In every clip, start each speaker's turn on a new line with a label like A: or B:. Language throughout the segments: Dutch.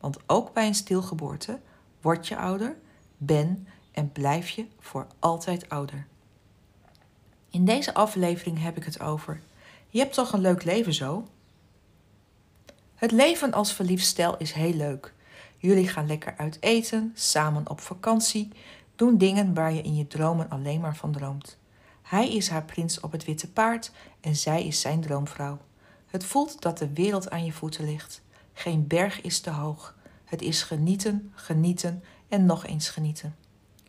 A: Want ook bij een stilgeboorte word je ouder, ben en blijf je voor altijd ouder. In deze aflevering heb ik het over. Je hebt toch een leuk leven zo? Het leven als verliefd stel is heel leuk. Jullie gaan lekker uit eten, samen op vakantie, doen dingen waar je in je dromen alleen maar van droomt. Hij is haar prins op het witte paard en zij is zijn droomvrouw. Het voelt dat de wereld aan je voeten ligt. Geen berg is te hoog. Het is genieten, genieten en nog eens genieten.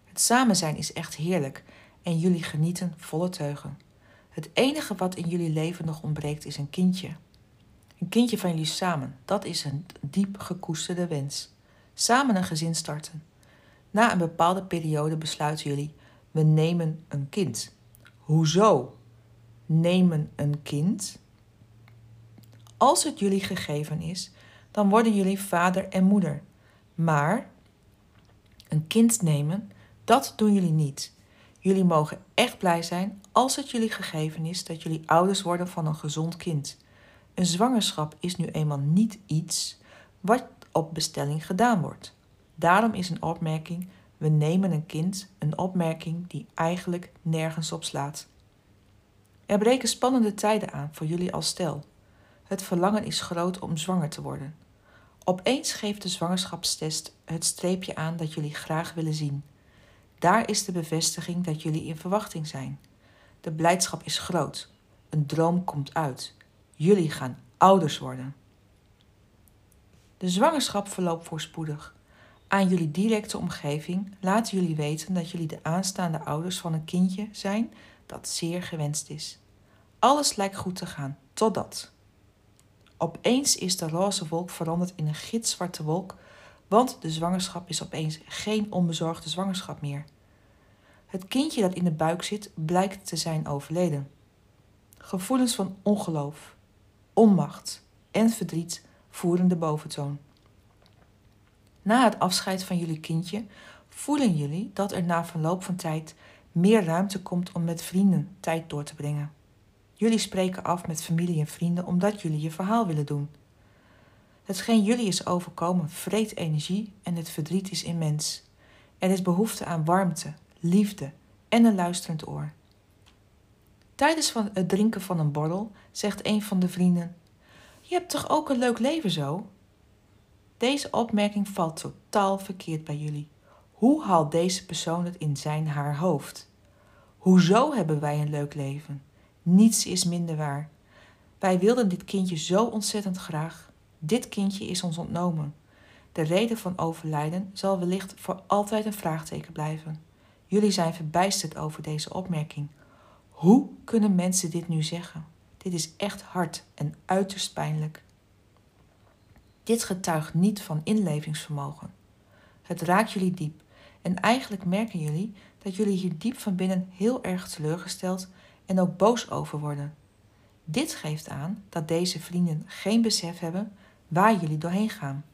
A: Het samen zijn is echt heerlijk en jullie genieten volle teugen. Het enige wat in jullie leven nog ontbreekt is een kindje. Een kindje van jullie samen, dat is een diep gekoesterde wens. Samen een gezin starten. Na een bepaalde periode besluiten jullie: we nemen een kind. Hoezo? Nemen een kind? Als het jullie gegeven is, dan worden jullie vader en moeder. Maar een kind nemen, dat doen jullie niet. Jullie mogen echt blij zijn als het jullie gegeven is dat jullie ouders worden van een gezond kind. Een zwangerschap is nu eenmaal niet iets wat op bestelling gedaan wordt. Daarom is een opmerking: we nemen een kind een opmerking die eigenlijk nergens op slaat. Er breken spannende tijden aan voor jullie als stel. Het verlangen is groot om zwanger te worden. Opeens geeft de zwangerschapstest het streepje aan dat jullie graag willen zien. Daar is de bevestiging dat jullie in verwachting zijn. De blijdschap is groot. Een droom komt uit. Jullie gaan ouders worden. De zwangerschap verloopt voorspoedig. Aan jullie directe omgeving laten jullie weten dat jullie de aanstaande ouders van een kindje zijn dat zeer gewenst is. Alles lijkt goed te gaan, totdat. Opeens is de roze wolk veranderd in een gitzwarte wolk, want de zwangerschap is opeens geen onbezorgde zwangerschap meer. Het kindje dat in de buik zit blijkt te zijn overleden. Gevoelens van ongeloof, onmacht en verdriet voeren de boventoon. Na het afscheid van jullie kindje voelen jullie dat er na verloop van tijd meer ruimte komt om met vrienden tijd door te brengen. Jullie spreken af met familie en vrienden omdat jullie je verhaal willen doen. Hetgeen jullie is overkomen vreet energie en het verdriet is immens. Er is behoefte aan warmte, liefde en een luisterend oor. Tijdens van het drinken van een borrel zegt een van de vrienden: Je hebt toch ook een leuk leven zo? Deze opmerking valt totaal verkeerd bij jullie. Hoe haalt deze persoon het in zijn haar hoofd? Hoezo hebben wij een leuk leven? Niets is minder waar. Wij wilden dit kindje zo ontzettend graag. Dit kindje is ons ontnomen. De reden van overlijden zal wellicht voor altijd een vraagteken blijven. Jullie zijn verbijsterd over deze opmerking. Hoe kunnen mensen dit nu zeggen? Dit is echt hard en uiterst pijnlijk. Dit getuigt niet van inlevingsvermogen. Het raakt jullie diep en eigenlijk merken jullie dat jullie hier diep van binnen heel erg teleurgesteld en ook boos over worden. Dit geeft aan dat deze vrienden geen besef hebben waar jullie doorheen gaan.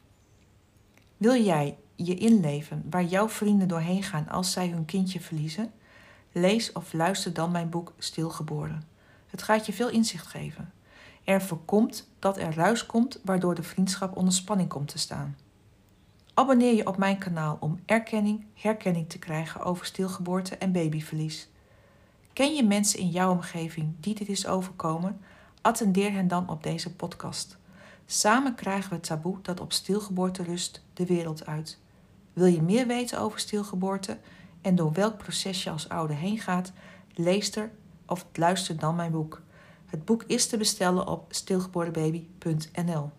A: Wil jij je inleven waar jouw vrienden doorheen gaan als zij hun kindje verliezen? Lees of luister dan mijn boek Stilgeboren. Het gaat je veel inzicht geven. Er voorkomt dat er ruis komt waardoor de vriendschap onder spanning komt te staan. Abonneer je op mijn kanaal om erkenning, herkenning te krijgen over stilgeboorte en babyverlies. Ken je mensen in jouw omgeving die dit is overkomen? Attendeer hen dan op deze podcast. Samen krijgen we het taboe dat op stilgeboorte rust de wereld uit. Wil je meer weten over stilgeboorte en door welk proces je als ouder heen gaat? Lees er of luister dan mijn boek. Het boek is te bestellen op stilgeboortebaby.nl.